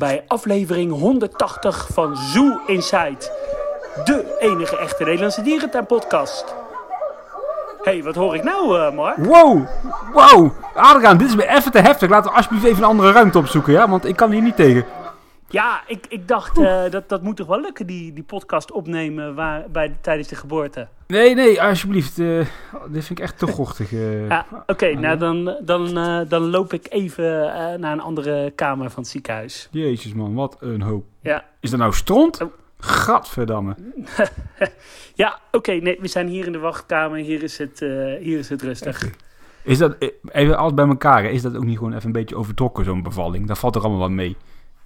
bij aflevering 180 van Zoo Inside. De enige echte Nederlandse dierentuinpodcast. Hé, hey, wat hoor ik nou, uh, Mark? Wow, wow. Adriaan, dit is me even te heftig. Laten we alsjeblieft even een andere ruimte opzoeken, ja? Want ik kan hier niet tegen. Ja, ik, ik dacht, uh, dat, dat moet toch wel lukken, die, die podcast opnemen waar, bij, tijdens de geboorte. Nee, nee, alsjeblieft. Uh, dit vind ik echt te gochtig. Uh, ja, Oké, okay, nou dan, dan, dan loop ik even naar een andere kamer van het ziekenhuis. Jezus man, wat een hoop. Ja. Is dat nou stront? Oh. Gadverdamme. ja, oké, nee, we zijn hier in de wachtkamer. Hier is het, hier is het rustig. Is dat, even alles bij elkaar, is dat ook niet gewoon even een beetje overtrokken, zo'n bevalling? Dat valt er allemaal wat mee.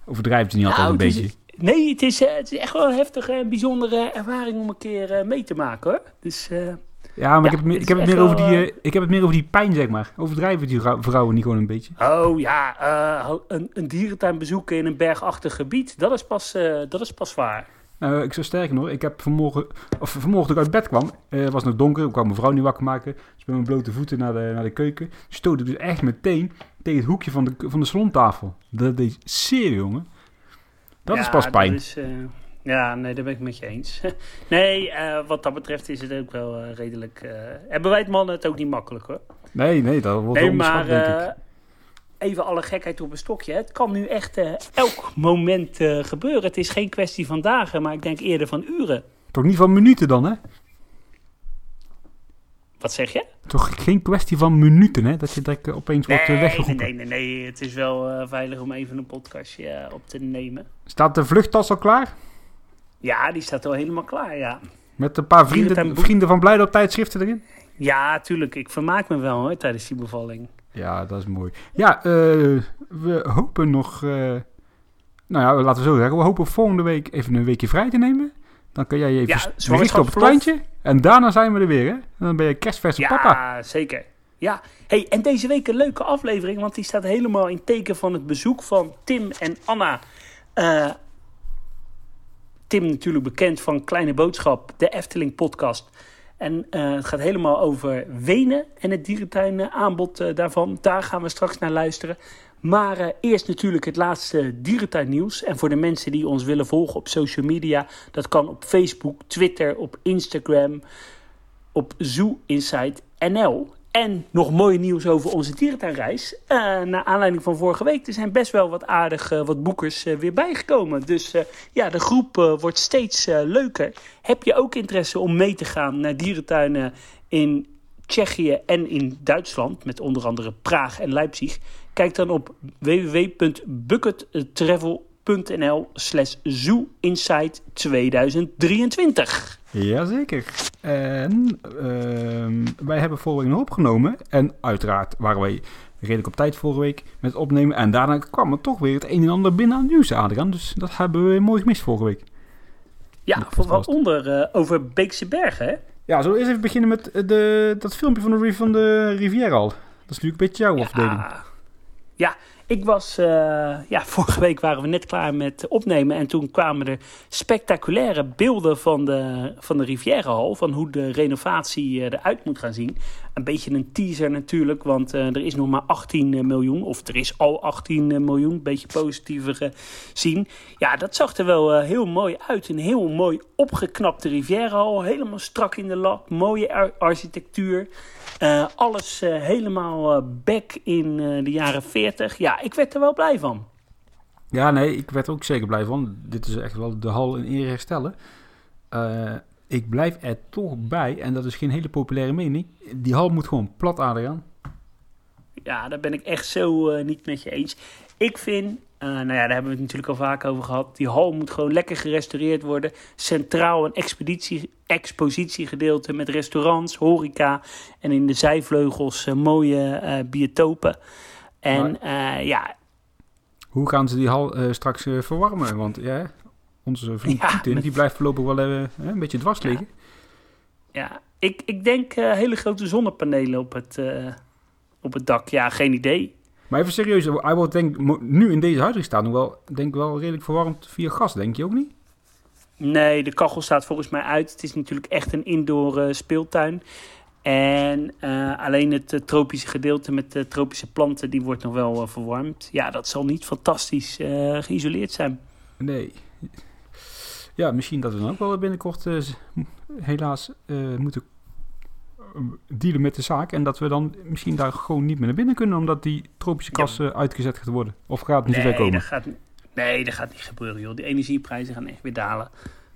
Overdrijft het niet altijd nou, een beetje? nee, het is, het is echt wel een heftige en bijzondere ervaring om een keer mee te maken hoor. Dus, uh, ja, maar ik, heb, ik, heb het meer over die, ik heb het meer over die pijn, zeg maar. Overdrijven die vrouwen niet gewoon een beetje? Oh ja, uh, een, een dierentuin bezoeken in een bergachtig gebied, dat is pas, uh, dat is pas waar. Uh, ik zou sterker nog, ik heb vanmorgen, of vanmorgen toen ik uit bed kwam, het was nog donker, ik kwam mijn vrouw niet wakker maken, dus met mijn blote voeten naar de, naar de keuken, stoot ik dus echt meteen tegen het hoekje van de, van de salontafel. Dat deed zeer, jongen. Dat is pas pijn. Is, uh, ja, nee, daar ben ik met je eens. nee, uh, wat dat betreft is het ook wel uh, redelijk... hebben wij het mannen het ook niet makkelijk, hoor. Nee, nee, dat wordt nee, maar, denk ik. Even alle gekheid op een stokje. Het kan nu echt elk moment gebeuren. Het is geen kwestie van dagen, maar ik denk eerder van uren. Toch niet van minuten dan, hè? Wat zeg je? Toch geen kwestie van minuten, hè? Dat je direct opeens wordt nee, weggeroepen. Nee, nee, nee. Het is wel uh, veilig om even een podcastje op te nemen. Staat de vluchttas al klaar? Ja, die staat al helemaal klaar, ja. Met een paar vrienden, vrienden van Blijde op tijdschriften erin? Ja, tuurlijk. Ik vermaak me wel hoor, tijdens die bevalling. Ja, dat is mooi. Ja, uh, we hopen nog... nou ja, laten we zo zeggen. We hopen volgende week even een weekje vrij te nemen. Dan kun jij je even ja, richten op het kleintje. En daarna zijn we er weer, hè? Dan ben je kerstverse ja, papa. Ja, zeker. Ja, hey, en deze week een leuke aflevering, want die staat helemaal in teken van het bezoek van Tim en Anna. Uh, Tim natuurlijk bekend van Kleine Boodschap, de Efteling podcast. En uh, het gaat helemaal over Wenen en het dierentuinaanbod uh, daarvan. Daar gaan we straks naar luisteren. Maar uh, eerst natuurlijk het laatste dierentuinnieuws. En voor de mensen die ons willen volgen op social media, dat kan op Facebook, Twitter, op Instagram, op Zoo Inside NL. En nog mooi nieuws over onze dierentuinreis. Uh, naar aanleiding van vorige week. Er zijn best wel wat aardige wat boekers weer bijgekomen. Dus ja, de groep wordt steeds leuker. Heb je ook interesse om mee te gaan naar dierentuinen in Tsjechië en in Duitsland? Met onder andere Praag en Leipzig. Kijk dan op www.buckettravel.nl slash zooinsight 2023. Jazeker. En uh, wij hebben vorige week nog opgenomen. En uiteraard waren wij redelijk op tijd vorige week met opnemen. En daarna kwam er toch weer het een en ander binnen aan nieuws, Adriaan. Dus dat hebben we mooi gemist vorige week. Ja, waaronder uh, over Beekse Bergen, hè? Ja, zullen we eerst even beginnen met de, dat filmpje van de, van de Riviera al. Dat is natuurlijk een beetje jouw afdeling. Ja, ik was, uh, ja, vorige week waren we net klaar met opnemen en toen kwamen er spectaculaire beelden van de, van de Rivierenhal, van hoe de renovatie uh, eruit moet gaan zien. Een beetje een teaser natuurlijk, want uh, er is nog maar 18 miljoen, of er is al 18 miljoen, een beetje positiever zien. Ja, dat zag er wel heel mooi uit, een heel mooi opgeknapte Rivierenhal, helemaal strak in de lap, mooie ar architectuur. Alles helemaal uh, back in de jaren 40. Ja, ik werd er wel blij van. Ja, nee, ik werd er ook zeker blij van. Dit is echt wel de hal in ere herstellen. Ik blijf er toch bij, en dat is geen hele populaire mening. Die hal moet gewoon plat, Adriaan. Ja, daar ben ik echt zo niet met je eens. Ik vind uh, nou ja, daar hebben we het natuurlijk al vaak over gehad. Die hal moet gewoon lekker gerestaureerd worden. Centraal een expeditie, expositiegedeelte met restaurants, horeca. En in de zijvleugels uh, mooie biotopen. En ja... Hoe gaan ze die hal straks verwarmen? Want ja, onze vriend ja, Putin, die blijft voorlopig wel een beetje dwars liggen. Ja, ik, ik denk hele grote zonnepanelen op het, op het dak. Ja, geen idee. Maar even serieus, hij wordt denk nu in deze huidige staat nog wel, denk wel redelijk verwarmd via gas, denk je ook niet? Nee, de kachel staat volgens mij uit. Het is natuurlijk echt een indoor uh, speeltuin. En uh, alleen het uh, tropische gedeelte met de tropische planten, die wordt nog wel verwarmd. Ja, dat zal niet fantastisch geïsoleerd zijn. Nee. Ja, misschien dat we dan ook wel binnenkort helaas moeten dealen met de zaak. En dat we dan misschien daar gewoon niet meer naar binnen kunnen, omdat die tropische kas ja. uitgezet gaat worden. Of gaat het niet nee, zover komen? Dat gaat, nee, dat gaat niet gebeuren, joh. De energieprijzen gaan echt weer dalen.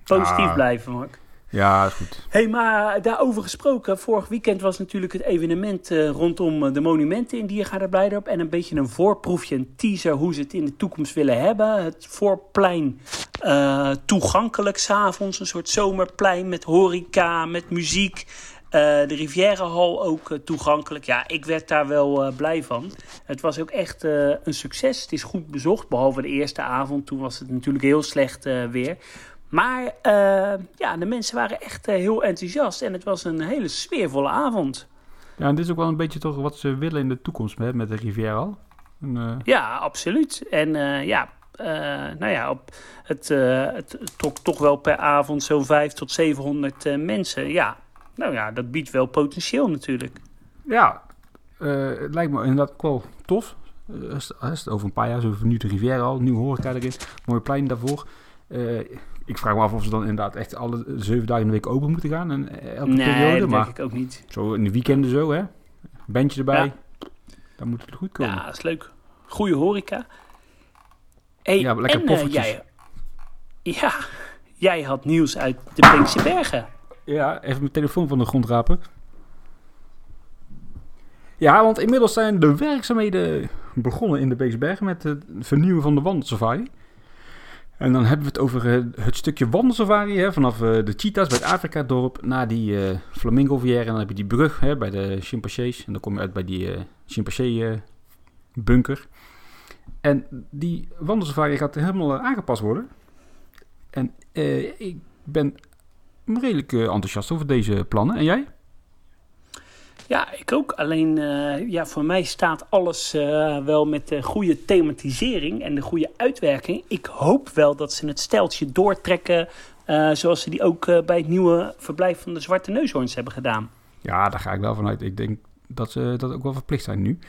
Positief ah. blijven, Mark. Ja, goed. hey, maar daarover gesproken. Vorig weekend was natuurlijk het evenement uh, rondom de monumenten in Diergaarde Blijdorp. En een beetje een voorproefje, een teaser hoe ze het in de toekomst willen hebben. Het voorplein uh, toegankelijk s'avonds. Een soort zomerplein met horeca, met muziek. De Rivierenhal ook toegankelijk. Ja, ik werd daar wel blij van. Het was ook echt een succes. Het is goed bezocht, behalve de eerste avond. Toen was het natuurlijk heel slecht weer. Maar uh, ja, de mensen waren echt uh, heel enthousiast en het was een hele sfeervolle avond. Ja, en dit is ook wel een beetje toch wat ze willen in de toekomst hè, met de Riviera. En, uh... Ja, absoluut. En ja, nou ja, op het, het trok toch wel per avond zo'n 5 tot 700 mensen. Ja, nou ja, dat biedt wel potentieel natuurlijk. Ja, het lijkt me inderdaad ook wel tof. Over een paar jaar, zo nu de Riviera al, nieuw horeca erin, mooi plein daarvoor. Uh, ik vraag me af of ze dan inderdaad echt alle zeven dagen in de week open moeten gaan. En elke nee, periode. dat maar denk ik ook niet. Zo in de weekenden zo, hè? Bandje erbij. Ja. Dan moet het goed komen. Ja, dat is leuk. Goede horeca. Hey, ja, lekker en, poffertjes. Uh, jij, ja, jij had nieuws uit de Beekse Bergen. Ja, even mijn telefoon van de grond rapen. Ja, want inmiddels zijn de werkzaamheden begonnen in de Beekse Bergen met het vernieuwen van de wandelsafari. En dan hebben we het over uh, het stukje wandelsafari hè, vanaf uh, de cheetahs bij het Afrika-dorp naar die uh, flamingo-vière. En dan heb je die brug hè, bij de chimpansees. En dan kom je uit bij die chimpansee-bunker. en die wandelsafari gaat helemaal aangepast worden. En ik ben redelijk enthousiast over deze plannen. En jij? Ja, ik ook. Alleen uh, ja, voor mij staat alles uh, wel met de goede thematisering en de goede uitwerking. Ik hoop wel dat ze het steltje doortrekken uh, zoals ze die ook bij het nieuwe verblijf van de Zwarte Neushoorns hebben gedaan. Ja, daar ga ik wel vanuit. Ik denk dat ze dat ook wel verplicht zijn nu.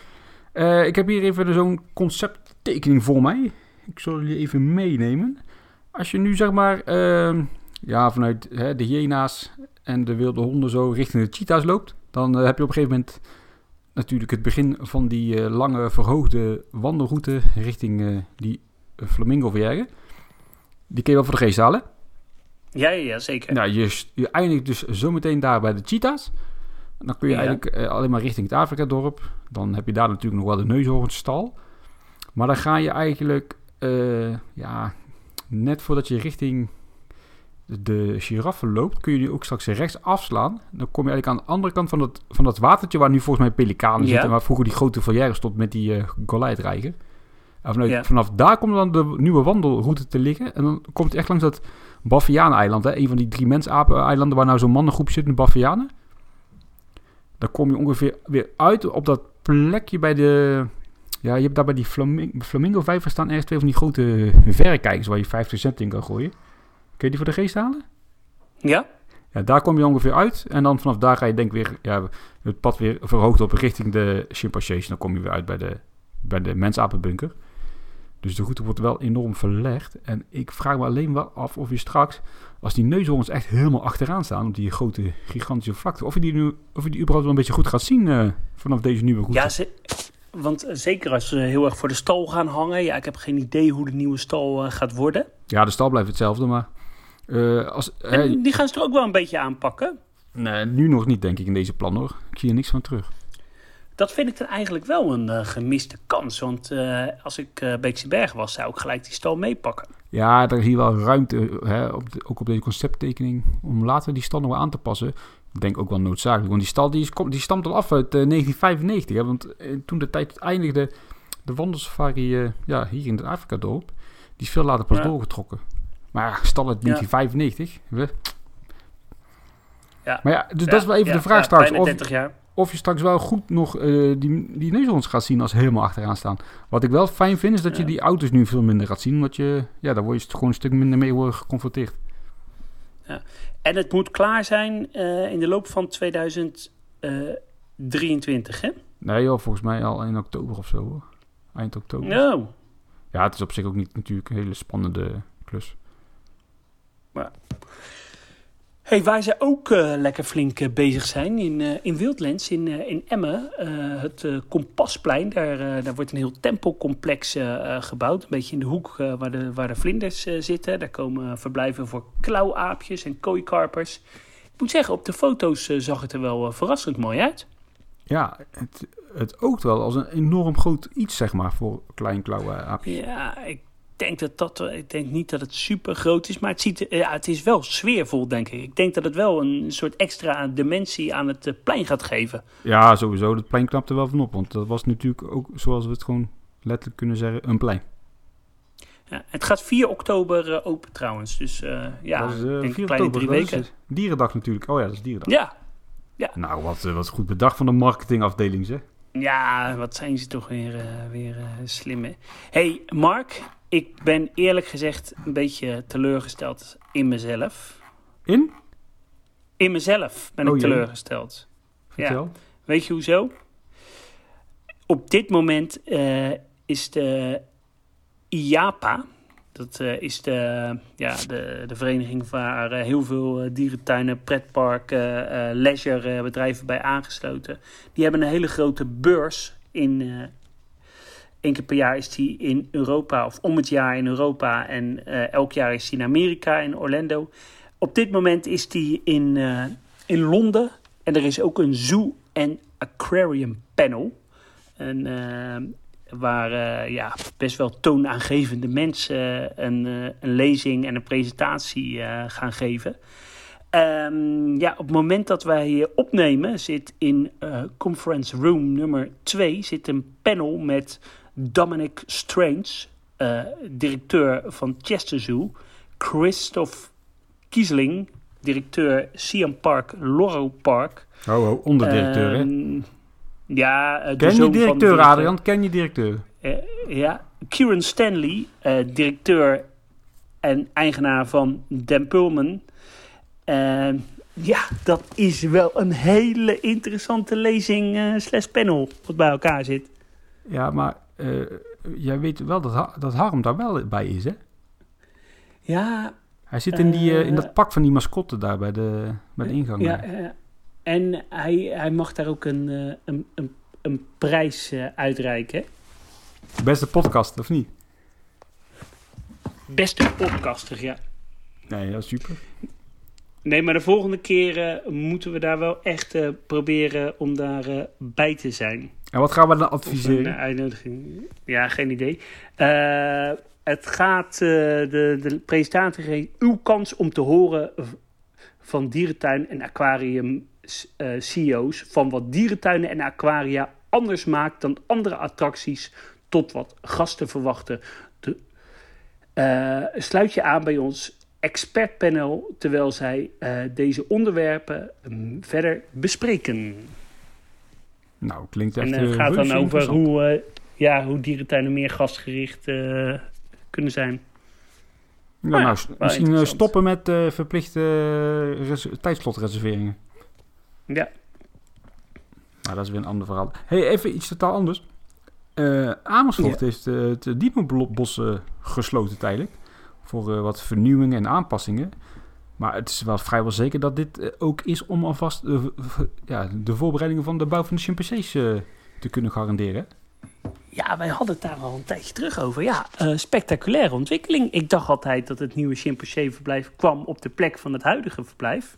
ik heb hier even zo'n concepttekening voor mij. Ik zal jullie even meenemen. Als je nu zeg maar ja, vanuit hè, de hyena's en de wilde honden zo richting de cheetahs loopt dan uh, heb je op een gegeven moment natuurlijk het begin van die uh, lange verhoogde wandelroute richting uh, die flamingo verjagen. Die kun je wel voor de geest halen. Ja, ja, zeker. Nou, je, je eindigt dus zometeen daar bij de cheetahs. Dan kun je ja. eigenlijk alleen maar richting het Afrika-dorp. Dan heb je daar natuurlijk nog wel de neushoornstal. Maar dan ga je eigenlijk, ja, net voordat je richting de giraffe loopt, kun je die ook straks rechts afslaan. Dan kom je eigenlijk aan de andere kant van dat, van dat watertje waar nu volgens mij pelikanen Ja. zitten. Waar vroeger die grote volière stond met die uh, goliathreiger. En vanuit, Ja. Vanaf daar komt dan de nieuwe wandelroute te liggen. En dan komt het echt langs dat Baffianen-eiland. Hè? Een van die drie mensapen-eilanden waar nou zo'n mannengroep zit in Baffianen. Dan kom je ongeveer weer uit op dat plekje bij de... Ja, je hebt daar bij die flaming flamingo-vijver staan ergens twee van die grote verrekijkers waar je 50 cent in kan gooien. Kun je die voor de geest halen? Ja? Ja, daar kom je ongeveer uit. En dan vanaf daar ga je denk ik weer ja, het pad weer verhoogd op richting de chimpansees. Dan kom je weer uit bij de, bij de mensapenbunker. Dus de route wordt wel enorm verlegd. En ik vraag me alleen wel af of je straks, als die neushoorns echt helemaal achteraan staan, op die grote, gigantische vlakte, of je die, nu, of je die überhaupt wel een beetje goed gaat zien uh, vanaf deze nieuwe route. Ja, ze, want zeker als ze heel erg voor de stal gaan hangen. Ja, ik heb geen idee hoe de nieuwe stal uh, gaat worden. Ja, de stal blijft hetzelfde, maar... Uh, als, en die gaan ze er ook wel een beetje aanpakken? Nee, nu nog niet, denk ik, in deze plan hoor. Ik zie er niks van terug. Dat vind ik dan eigenlijk wel een uh, gemiste kans. Want uh, als ik uh, Beekse Bergen was, zou ik gelijk die stal meepakken. Ja, er is hier wel ruimte, hè, op de, ook op deze concepttekening, om later die stal nog aan te passen. Ik denk ook wel noodzakelijk. Want die stal die, is, die stamt al af uit 1995. Hè, want toen de tijd eindigde, de wandelsafari ja, hier in het Afrika-dorp, die is veel later pas ja. doorgetrokken. Maar ja, stal uit 1995. Ja. Ja. Maar ja, dus dat is wel even de vraag straks. Of, 30 jaar. of je straks wel goed nog uh, die, die neushoorns gaat zien als helemaal achteraan staan. Wat ik wel fijn vind, is dat je die auto's nu veel minder gaat zien. Omdat je, ja, daar word je gewoon een stuk minder mee worden geconfronteerd. Ja. En het moet klaar zijn uh, in de loop van 2000. eh 23, hè? Nee joh, volgens mij al in oktober of zo hoor. Eind oktober. Oh, Ja, het is op zich ook niet natuurlijk een hele spannende klus. Hey, waar ze ook eh, lekker flink eh, bezig zijn in, eh, in Wildlands, in, in Emmen, het Kompasplein. Daar, daar wordt een heel tempelcomplex gebouwd. Een beetje in de hoek waar, de, waar de vlinders zitten. Daar komen verblijven voor klauwaapjes en kooikarpers. Ik moet zeggen, op de foto's zag het er wel verrassend mooi uit. Ja, het, het oogt wel als een enorm groot iets zeg maar voor klein klauwe aapje. Ja, ik denk dat dat, wel- ik denk niet dat het super groot is, maar het, ziet, er- ja, het is wel sfeervol, denk ik. Ik denk dat het wel een soort extra dimensie aan het eh, plein gaat geven. Ja, sowieso. Dat plein knapte wel van op. Want dat was natuurlijk ook, zoals we het gewoon letterlijk kunnen zeggen, een plein. Ja, het gaat 4 oktober eh, open trouwens. Dus eh, ja, dat is, ik eh, denk 4 een kleine oktober, drie is weken. het. Dierendag natuurlijk. Oh ja, dat is dierendag. Ja. Nou, wat, eh, wat goed bedacht van de marketingafdeling, zeg. ja, wat zijn ze toch weer, eh, weer eh, slim, hè? hey, Mark, ik ben eerlijk gezegd een beetje teleurgesteld in mezelf. In? In mezelf ben Oh, ik jee. teleurgesteld. Vertel. Weet je hoezo? Op dit moment eh, is de IAPA, dat eh, is de, ja, de, de vereniging waar eh, heel veel dierentuinen, pretparken, leisurebedrijven bij aangesloten. Die hebben een hele grote beurs in. Eén keer per jaar is die in Europa, of om het jaar in Europa. En eh, elk jaar is die in Amerika, in Orlando. Op dit moment is die in, eh, in Londen. En er is ook een zoo- en aquarium panel. En, eh, waar ja, best wel toonaangevende mensen een, een lezing en een presentatie gaan geven. Ehm, ja, op het moment dat wij opnemen, zit in conference room nummer 2 zit een panel met Dominic Strange, eh, directeur van Chester Zoo, Christoph Kiesling, directeur Siam Park, Loro Park. Ho, ho, onderdirecteur, hè? Ehm, Ja, eh, de Ken je van directeur, Adrian? Ken je directeur? eh, ja, Kieran Stanley, directeur en eigenaar van Dan Pullman. Eh, ja, dat is wel een hele interessante lezing slash panel wat bij elkaar zit. Ja, maar eh, jij weet wel dat, dat Harm daar wel bij is, hè? Ja, Hij zit in, die, eh, in Eh, dat pak van die mascotte daar bij de, bij de ingang. ja eh, en hij, hij mag daar ook een, eh, een, een, een prijs eh, uitreiken. Beste podcast, of niet? Beste podcaster, ja. Nee, ja, super. Nee, maar de volgende keer eh, moeten we daar wel echt eh, proberen om daar eh, bij te zijn. En wat gaan we dan Of een adviseren? uitnodiging. Ja, geen idee. Het gaat, de, de presentator heet Uw kans om te horen van dierentuin en aquarium eh, CEO's. Van wat dierentuinen en aquaria anders maakt dan andere attracties. Tot wat gasten verwachten. De, sluit je aan bij ons expertpanel. Terwijl zij eh, deze onderwerpen mm, verder bespreken. Nou, klinkt echt En eh, het gaat dan over hoe, eh, ja, hoe dierentuinen meer gastgericht eh, kunnen zijn. Ja, Nou ja, nou, misschien eh, stoppen met eh, verplichte eh, res- tijdsslotreserveringen. Ja, Maar dat is weer een ander verhaal. hey, even iets totaal anders. Eh, Amersfoort Ja. heeft eh, het Diepenbos eh, gesloten tijdelijk. Voor eh, wat vernieuwingen en aanpassingen. Maar het is wel vrijwel zeker dat dit eh, ook is om alvast ja, de voorbereidingen van de bouw van de chimpansees eh, te kunnen garanderen. ja, wij hadden het daar al een tijdje terug over. Ja, spectaculaire ontwikkeling. Ik dacht altijd dat het nieuwe chimpansee-verblijf kwam op de plek van het huidige verblijf.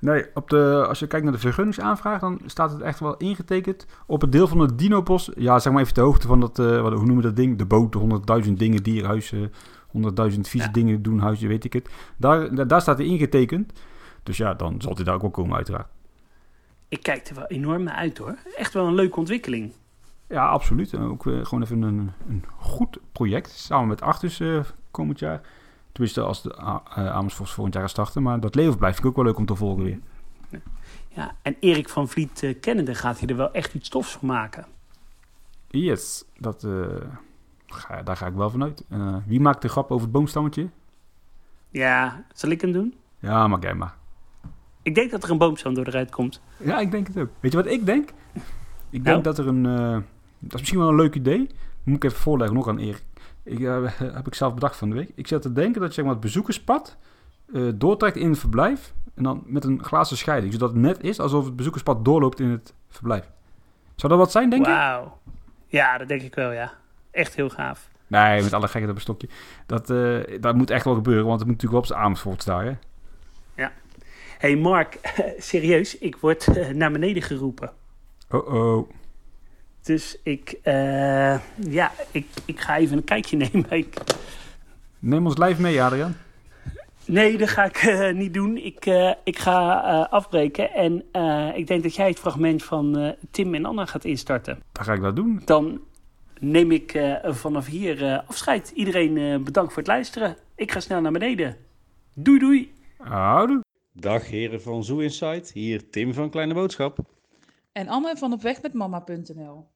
Nee, op de, als je kijkt naar de vergunningsaanvraag, dan staat het echt wel ingetekend op het deel van het Dinobos. Ja, zeg maar even de hoogte van dat, wat, hoe noemen we dat ding? De boot, de 100.000 dingen, dierhuizen, 100.000 vieze Ja. dingen doen, huizen, weet ik het. Daar, daar, staat hij ingetekend. Dus ja, dan zal hij daar ook wel komen uiteraard. Ik kijk er wel enorm naar uit hoor. Echt wel een leuke ontwikkeling. Ja, absoluut. En ook eh, gewoon even een, een goed project. Samen met Artus eh, komend jaar. Tenminste, als de eh, Amersfoort volgend jaar gaat starten. Maar dat leven blijft ook wel leuk om te volgen weer. Ja, en Erik van Vliet uh, kennende gaat hij er wel echt iets tofs van maken. Yes, dat, ga, daar ga ik wel vanuit. Uh, wie maakt de grap over het boomstammetje? Ja, zal ik hem doen? Ja, maak jij maar. Ik denk dat er een boomstam door eruit komt. Ja, ik denk het ook. Weet je wat ik denk? Ik denk Nou? dat er een... eh, dat is misschien wel een leuk idee. Moet ik even voorleggen nog aan Erik. Ik, eh, heb ik zelf bedacht van de week. Ik zat te denken dat je zeg maar, het bezoekerspad eh, doortrekt in het verblijf. En dan met een glazen scheiding. Zodat het net is alsof het bezoekerspad doorloopt in het verblijf. Zou dat wat zijn, denk je? Wauw. Ja, dat denk ik wel, ja. Echt heel gaaf. Nee, met alle gekheid op een stokje. Dat, eh, dat moet echt wel gebeuren, want het moet natuurlijk wel op zijn Amersfoort staan, hè? hey Mark, serieus, ik word eh, naar beneden geroepen. Oh-oh. Dus ik, eh, ja, ik, ik ga even een kijkje nemen. Ik, Neem ons lijf mee, Adriaan. nee, dat ga ik niet doen. Ik, ik ga afbreken en ik denk dat jij het fragment van Tim en Anna gaat instarten. Dan ga ik dat doen. Dan neem ik eh, vanaf hier eh, afscheid. Iedereen eh, bedankt voor het luisteren. Ik ga snel naar beneden. Doei doei. Houdoe. Dag heren van Zoo Insight, hier Tim van Kleine Boodschap. En Anne van opwegmetmama.nl.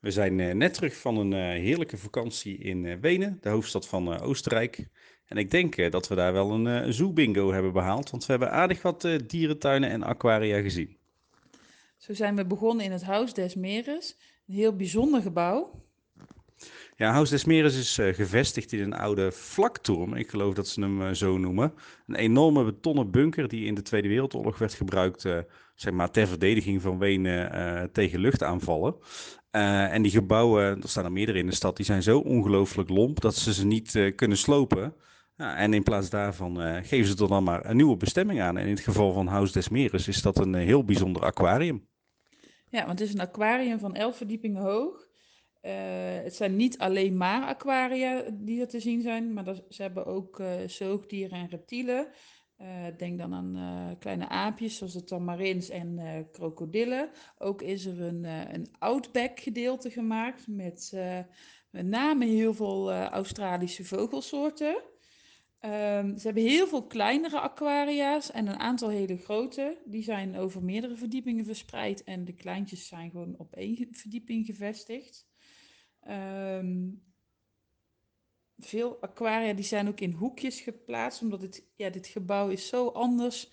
We zijn eh, net terug van een eh, heerlijke vakantie in eh, Wenen, de hoofdstad van eh, Oostenrijk. En ik denk eh, dat we daar wel een eh zoo-bingo hebben behaald, want we hebben aardig wat eh, dierentuinen en aquaria gezien. Zo zijn we begonnen in het Huis des Meres. Heel bijzonder gebouw. Ja, Huis des Meres is eh, gevestigd in een oude vlaktoren, ik geloof dat ze hem eh, zo noemen. Een enorme betonnen bunker die in de Tweede Wereldoorlog werd gebruikt eh, zeg maar, ter verdediging van Wenen tegen luchtaanvallen. En die gebouwen, er staan er meerdere in de stad, die zijn zo ongelooflijk lomp dat ze ze niet kunnen slopen. Ja, en in plaats daarvan geven ze er dan maar een nieuwe bestemming aan. En in het geval van Huis des Meres is dat een heel bijzonder aquarium. Ja, want het is een aquarium van 11 verdiepingen hoog. Eh, het zijn niet alleen maar aquaria die er te zien zijn, maar ze hebben ook eh, zoogdieren en reptielen. Eh, denk dan aan kleine aapjes zoals de tamarins en krokodillen. Ook is er een, een outback gedeelte gemaakt met met name heel veel Australische vogelsoorten. Ehm, ze hebben heel veel kleinere aquaria's en een aantal hele grote. Die zijn over meerdere verdiepingen verspreid en de kleintjes zijn gewoon op één verdieping gevestigd. Ehm, veel aquaria die zijn ook in hoekjes geplaatst, omdat het, ja, dit gebouw is zo anders.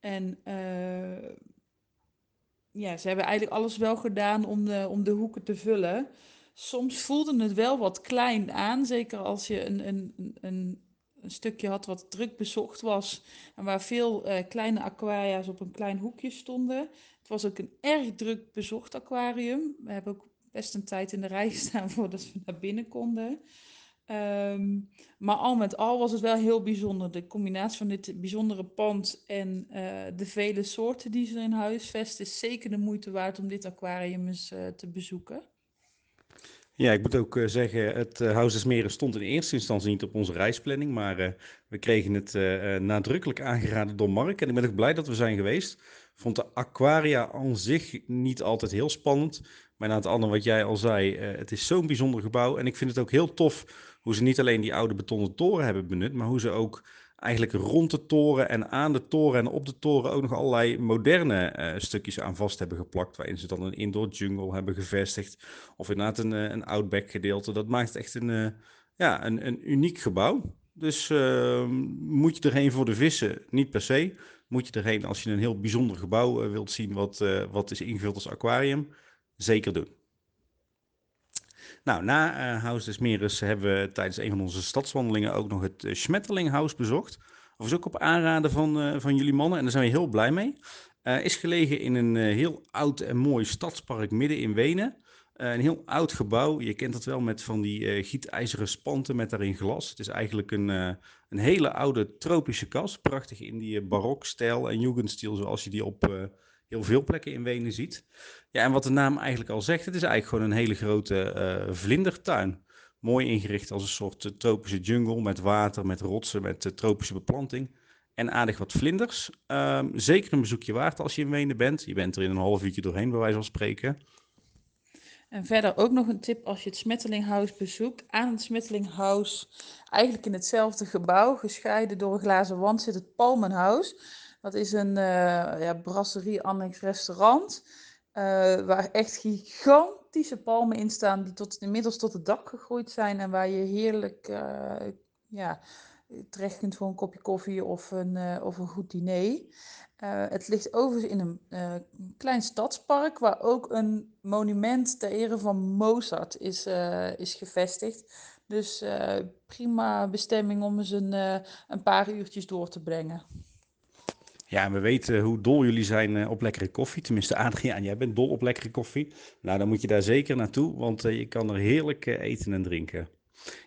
En eh, ja, ze hebben eigenlijk alles wel gedaan om de, om de hoeken te vullen. Soms voelde het wel wat klein aan, zeker als je een, een, een- een, stukje had wat druk bezocht was en waar veel eh, kleine aquaria's op een klein hoekje stonden. Het was ook een erg druk bezocht aquarium. We hebben ook best een tijd in de rij gestaan voordat we naar binnen konden. Ehm, maar al met al was het wel heel bijzonder. De combinatie van dit bijzondere pand en eh, de vele soorten die ze in huisvesten is zeker de moeite waard om dit aquarium eens eh, te bezoeken. Ja, ik moet ook eh, zeggen, het eh, Huis des Meres stond in eerste instantie niet op onze reisplanning, maar eh, we kregen het nadrukkelijk aangeraden door Mark. En ik ben ook blij dat we zijn geweest. Vond de aquaria aan zich niet altijd heel spannend, maar na het andere wat jij al zei, het is zo'n bijzonder gebouw. En ik vind het ook heel tof hoe ze niet alleen die oude betonnen toren hebben benut, maar hoe ze ook eigenlijk rond de toren en aan de toren en op de toren ook nog allerlei moderne eh, stukjes aan vast hebben geplakt, waarin ze dan een indoor jungle hebben gevestigd. Of inderdaad een, eh, een outback gedeelte. Dat maakt echt een, eh, ja, een, een uniek gebouw. Dus ehm, moet je erheen voor de vissen? Niet per se. Moet je erheen als je een heel bijzonder gebouw wilt zien wat, wat is ingevuld als aquarium? Zeker doen. Nou, na eh Huis des Meres hebben we tijdens een van onze stadswandelingen ook nog het uh, Schmetterlinghuis bezocht. Of is ook op aanraden van, eh, van jullie mannen en daar zijn we heel blij mee. Eh, is gelegen in een eh, heel oud en mooi stadspark midden in Wenen. Eh, een heel oud gebouw. Je kent het wel met van die eh, gietijzeren spanten met daarin glas. Het is eigenlijk een, eh, een hele oude tropische kas. Prachtig in die eh, barokstijl en jugendstil zoals je die op eh, heel veel plekken in Wenen ziet. Ja, en wat de naam eigenlijk al zegt, het is eigenlijk gewoon een hele grote eh, vlindertuin. Mooi ingericht als een soort eh, tropische jungle met water, met rotsen, met eh, tropische beplanting. En aardig wat vlinders. Ehm, zeker een bezoekje waard als je in Wenen bent. Je bent er in een half uurtje doorheen, bij wijze van spreken. En verder ook nog een tip als je het Smettelinghuis bezoekt. Aan het Smettelinghuis, eigenlijk in hetzelfde gebouw, gescheiden door een glazen wand, zit het Palmenhuis. Dat is een eh ja, brasserie-annex restaurant, eh, waar echt gigantische palmen in staan, die tot, inmiddels tot het dak gegroeid zijn en waar je heerlijk eh, ja, terecht kunt voor een kopje koffie of een, of een goed diner. het ligt overigens in een klein stadspark waar ook een monument ter ere van Mozart is, is gevestigd. Dus prima bestemming om eens een, een paar uurtjes door te brengen. Ja, en we weten hoe dol jullie zijn eh, op lekkere koffie. Tenminste, Adriaan, jij bent dol op lekkere koffie. Nou, dan moet je daar zeker naartoe, want eh, je kan er heerlijk eh, eten en drinken.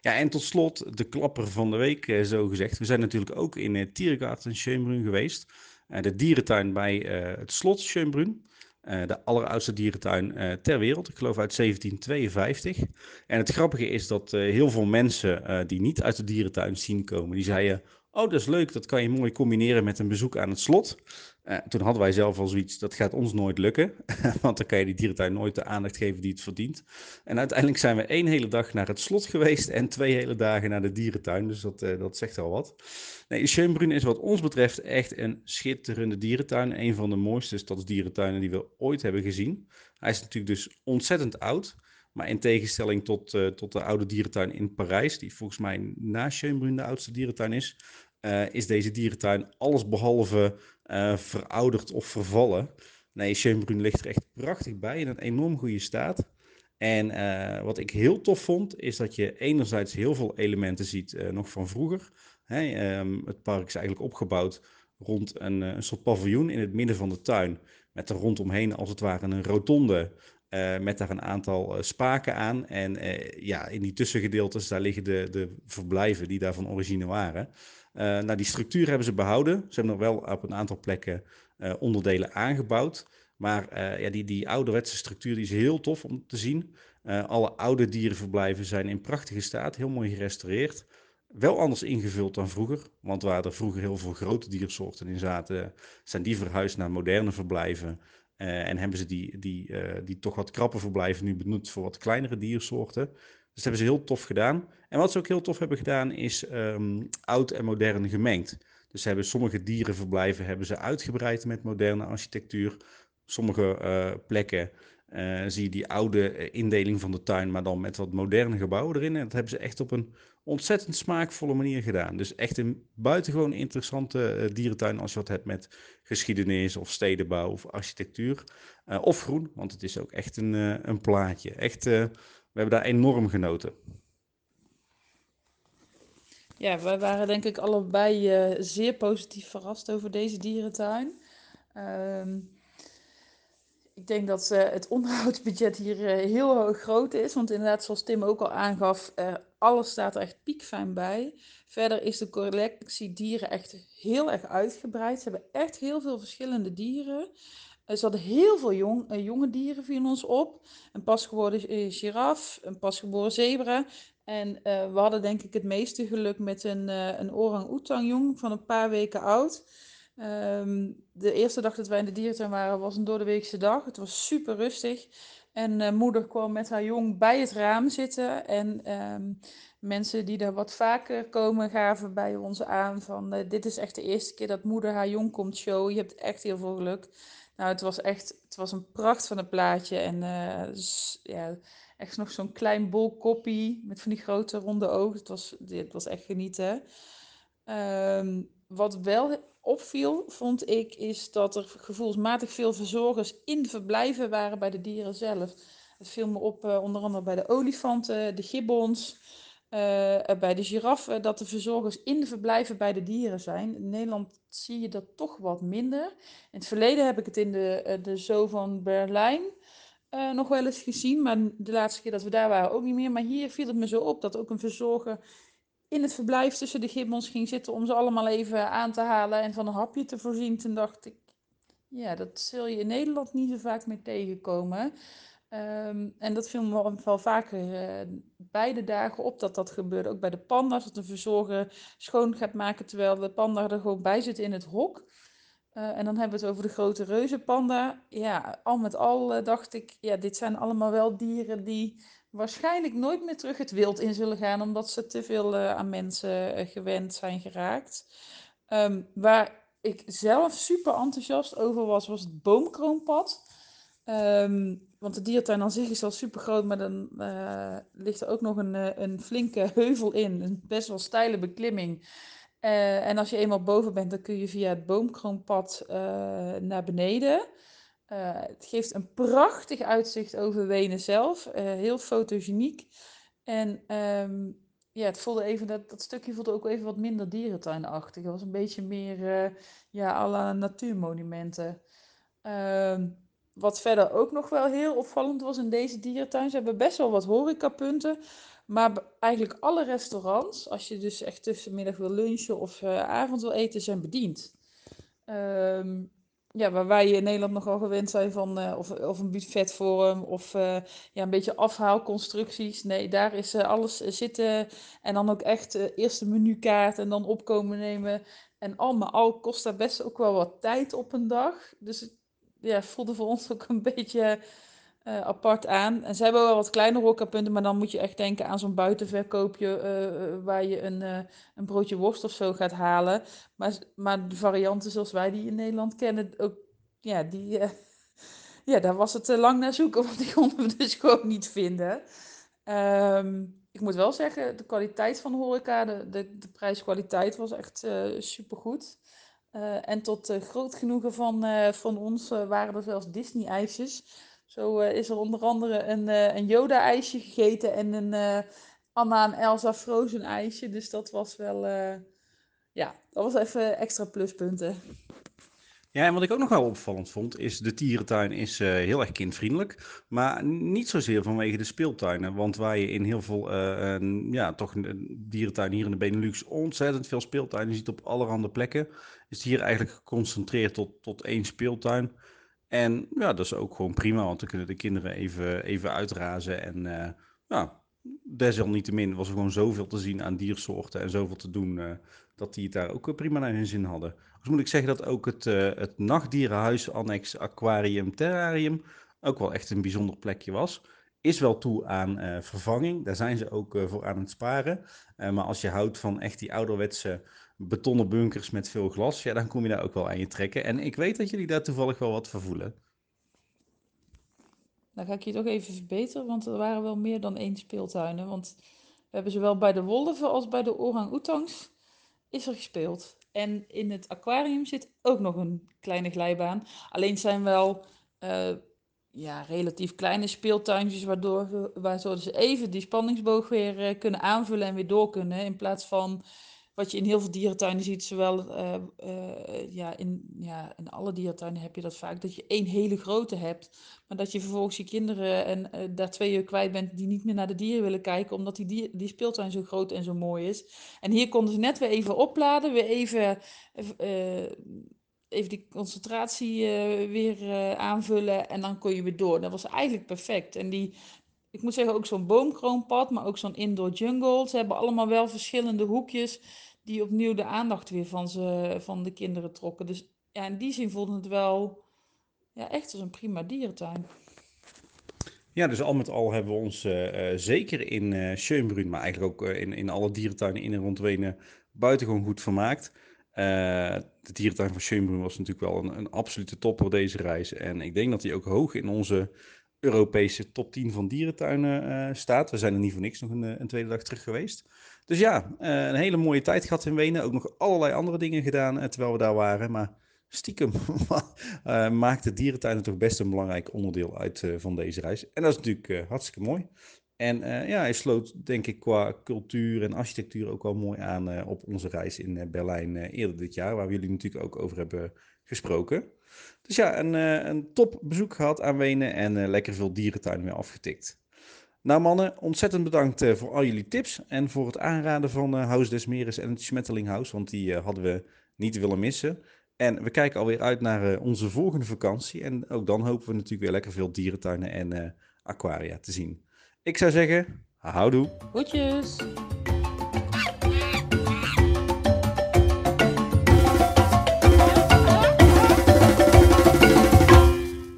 Ja, en tot slot de klapper van de week, zo gezegd. We zijn natuurlijk ook in Tiergarten Schönbrunn geweest. de dierentuin bij het slot Schönbrunn. de alleroudste dierentuin ter wereld, ik geloof uit 1752. En het grappige is dat heel veel mensen die niet uit de dierentuin zien komen, die zeiden... Oh, dat is leuk. Dat kan je mooi combineren met een bezoek aan het slot. Uh, toen hadden wij zelf al zoiets, dat gaat ons nooit lukken. Want dan kan je die dierentuin nooit de aandacht geven die het verdient. En uiteindelijk zijn we één hele dag naar het slot geweest en twee hele dagen naar de dierentuin. Dus dat, uh, dat zegt al wat. Nee, Schönbrunn is wat ons betreft echt een schitterende dierentuin. Een van de mooiste stadsdierentuinen die we ooit hebben gezien. Hij is natuurlijk dus ontzettend oud. Maar in tegenstelling tot, uh, tot de oude dierentuin in Parijs, die volgens mij na Schönbrunn de oudste dierentuin is, uh, is deze dierentuin allesbehalve uh, verouderd of vervallen. Nee, Schönbrunn ligt er echt prachtig bij in een enorm goede staat. En uh, wat ik heel tof vond, is dat je enerzijds heel veel elementen ziet nog van vroeger. Um, het park is eigenlijk opgebouwd rond een, een soort paviljoen in het midden van de tuin. Met er rondomheen als het ware een rotonde met daar een aantal spaken aan. En ja, in die tussengedeeltes, daar liggen de, de verblijven die daar van origine waren. Nou, die structuur hebben ze behouden. Ze hebben nog wel op een aantal plekken onderdelen aangebouwd. Maar ja, die, die ouderwetse structuur die is heel tof om te zien. alle oude dierenverblijven zijn in prachtige staat, heel mooi gerestaureerd. Wel anders ingevuld dan vroeger, want waar er vroeger heel veel grote diersoorten in zaten, zijn die verhuisd naar moderne verblijven. En hebben ze die, die, die toch wat krappe verblijven nu benut voor wat kleinere diersoorten. Dus dat hebben ze heel tof gedaan. En wat ze ook heel tof hebben gedaan is um, oud en modern gemengd. Dus ze hebben sommige dierenverblijven hebben ze uitgebreid met moderne architectuur. Sommige uh, plekken zie je die oude indeling van de tuin, maar dan met wat moderne gebouwen erin. En dat hebben ze echt op een ontzettend smaakvolle manier gedaan. Dus echt een buitengewoon interessante dierentuin als je wat hebt met geschiedenis of stedenbouw of architectuur. Of groen, want het is ook echt een, een plaatje. Echt, we hebben daar enorm genoten. Ja, wij waren denk ik allebei zeer positief verrast over deze dierentuin. Ehm, ik denk dat uh, het onderhoudsbudget hier uh, heel groot is. Want inderdaad, zoals Tim ook al aangaf, alles staat er echt piekfijn bij. Verder is de collectie dieren echt heel erg uitgebreid. Ze hebben echt heel veel verschillende dieren. Ze hadden heel veel jong, jonge dieren, vielen ons op. Een pasgeboren giraf, een pasgeboren zebra. En we hadden denk ik het meeste geluk met een, een orang-oetang jong van een paar weken oud. Um, de eerste dag dat wij in de dierentuin waren was een doordeweekse dag. Het was super rustig. En moeder kwam met haar jong bij het raam zitten. En um, mensen die daar wat vaker komen gaven bij ons aan van... Dit is echt de eerste keer dat moeder haar jong komt showen. Je hebt echt heel veel geluk. Nou, het was echt het was een pracht van een plaatje. En uh, dus, ja, echt nog zo'n klein bol koppie met van die grote ronde ogen. Het was, het was echt genieten. Um, wat wel opviel, vond ik, is dat er gevoelsmatig veel verzorgers in verblijven waren bij de dieren zelf. Het viel me op uh, onder andere bij de olifanten, de gibbons, bij de giraffen, dat de verzorgers in de verblijven bij de dieren zijn. In Nederland zie je dat toch wat minder. In het verleden heb ik het in de, uh, de zoo van Berlijn nog wel eens gezien, maar de laatste keer dat we daar waren ook niet meer. Maar hier viel het me zo op dat ook een verzorger in het verblijf tussen de gibbons ging zitten om ze allemaal even aan te halen en van een hapje te voorzien. Toen dacht ik, ja, dat zul je in Nederland niet zo vaak meer tegenkomen. Um, en dat viel me wel vaker uh, beide dagen op dat dat gebeurde. Ook bij de panda's, dat een verzorger schoon gaat maken terwijl de panda er gewoon bij zit in het hok. Uh, en dan hebben we het over de grote reuzenpanda. Ja, al met al uh, dacht ik, ja, dit zijn allemaal wel dieren die waarschijnlijk nooit meer terug het wild in zullen gaan, omdat ze te veel aan mensen gewend zijn geraakt. Um, waar ik zelf super enthousiast over was, was het boomkroonpad. Ehm, want de dierentuin aan zich is al super groot, maar dan uh, ligt er ook nog een, uh, een flinke heuvel in. Een best wel steile beklimming. Uh, en als je eenmaal boven bent, dan kun je via het boomkroonpad naar beneden. het geeft een prachtig uitzicht over Wenen zelf. heel fotogeniek. En um, ja, het voelde even, dat, dat stukje voelde ook even wat minder dierentuinachtig. Het was een beetje meer ja, alle natuurmonumenten. Uh, wat verder ook nog wel heel opvallend was in deze dierentuin, ze hebben best wel wat horecapunten. Maar eigenlijk alle restaurants, als je dus echt tussenmiddag wil lunchen of uh, avond wil eten, zijn bediend. Um, ja, waar wij in Nederland nogal gewend zijn van, uh, of, of een buffetvorm of uh, ja, een beetje afhaalconstructies. Nee, daar is alles zitten en dan ook echt eerst een menukaart en dan opkomen nemen. En al met al kost daar best ook wel wat tijd op een dag. Dus ja, voelde voor ons ook een beetje uh, apart aan. En ze hebben wel wat kleine horecapunten, maar dan moet je echt denken aan zo'n buitenverkoopje uh, waar je een, een broodje worst of zo gaat halen. Maar, maar de varianten zoals wij die in Nederland kennen, ook, ja, die, ja, daar was het lang naar zoeken, want die konden we dus gewoon niet vinden. Um, ik moet wel zeggen, de kwaliteit van de horeca, de, de, de prijskwaliteit was echt supergoed. Uh, en tot uh, groot genoegen van, uh, van ons waren er zelfs Disney-ijsjes. Zo is er onder andere een, een Yoda-ijsje gegeten en een Anna en Elsa Frozen ijsje. Dus dat was wel, ja, dat was even extra pluspunten. Ja, en wat ik ook nog wel opvallend vond, is de dierentuin is heel erg kindvriendelijk. Maar niet zozeer vanwege de speeltuinen. Want waar je in heel veel, uh, ja, toch een dierentuin hier in de Benelux ontzettend veel speeltuinen ziet op allerhande plekken. Is hier eigenlijk geconcentreerd tot, tot één speeltuin. En ja, dat is ook gewoon prima, want dan kunnen de kinderen even, even uitrazen. En ja, desalniettemin was er gewoon zoveel te zien aan diersoorten en zoveel te doen, dat die het daar ook prima naar hun zin hadden. Dus moet ik zeggen dat ook het, uh, het nachtdierenhuis annex aquarium terrarium ook wel echt een bijzonder plekje was. Is wel toe aan vervanging, daar zijn ze ook voor aan het sparen. maar als je houdt van echt die ouderwetse betonnen bunkers met veel glas, ja, dan kom je daar ook wel aan je trekken. En ik weet dat jullie daar toevallig wel wat voor voelen. Dan ga ik je toch even verbeteren, want er waren wel meer dan één speeltuinen. Want we hebben zowel bij de wolven als bij de orang-oetangs is er gespeeld. En in het aquarium zit ook nog een kleine glijbaan. Alleen zijn wel uh, ja, relatief kleine speeltuintjes, waardoor, waardoor ze even die spanningsboog weer uh, kunnen aanvullen en weer door kunnen. In plaats van wat je in heel veel dierentuinen ziet, zowel uh, uh, ja, in, ja, in alle dierentuinen heb je dat vaak, dat je één hele grote hebt, maar dat je vervolgens je kinderen en uh, daar twee uur kwijt bent die niet meer naar de dieren willen kijken, omdat die, die speeltuin zo groot en zo mooi is. En hier konden ze net weer even opladen, weer even, even die concentratie weer aanvullen en dan kon je weer door. Dat was eigenlijk perfect. En die, ik moet zeggen, ook zo'n boomkroonpad, maar ook zo'n indoor jungle. Ze hebben allemaal wel verschillende hoekjes die opnieuw de aandacht weer van, ze, van de kinderen trokken. Dus ja, in die zin voelde het wel ja, echt als een prima dierentuin. Ja, dus al met al hebben we ons uh, uh, zeker in uh, Schönbrunn, maar eigenlijk ook in, in alle dierentuinen in en rond Wenen buitengewoon goed vermaakt. de dierentuin van Schönbrunn was natuurlijk wel een, een absolute topper deze reis. En ik denk dat hij ook hoog in onze Europese top 10 van dierentuinen staat. We zijn er niet voor niks nog een, een tweede dag terug geweest. Dus ja, eh, een hele mooie tijd gehad in Wenen. Ook nog allerlei andere dingen gedaan eh, terwijl we daar waren. Maar stiekem uh, maakt de dierentuin toch best een belangrijk onderdeel uit van deze reis. En dat is natuurlijk hartstikke mooi. En ja, hij sloot denk ik qua cultuur en architectuur ook wel mooi aan op onze reis in Berlijn eerder dit jaar. Waar we jullie natuurlijk ook over hebben gesproken. Dus ja, een, een top bezoek gehad aan Wenen en lekker veel dierentuinen weer afgetikt. Nou mannen, ontzettend bedankt uh, voor al jullie tips en voor het aanraden van Huis des Meres en het Schmetterlinghuis, want die hadden we niet willen missen. En we kijken alweer uit naar onze volgende vakantie en ook dan hopen we natuurlijk weer lekker veel dierentuinen en aquaria te zien. Ik zou zeggen, houdoe. Goedjes.